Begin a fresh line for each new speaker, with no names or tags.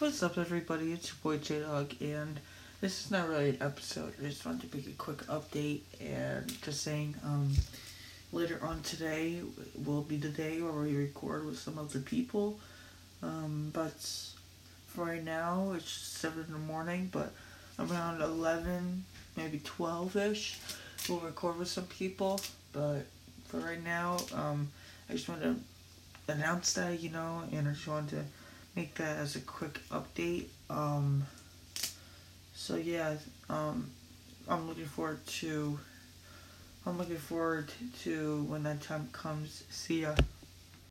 What's up, everybody? It's your boy J Dog, and this is not really an episode. I just wanted to make a quick update and just saying, um, later on today will be the day where we record with some of the people. Um, but for right now, it's seven in the morning, but around eleven, maybe twelve ish, we'll record with some people. But for right now, um, I just want to announce that, you know, and I just wanted to make that as a quick update. Um, so yeah, um, I'm looking forward to. I'm looking forward to when that time comes. See ya.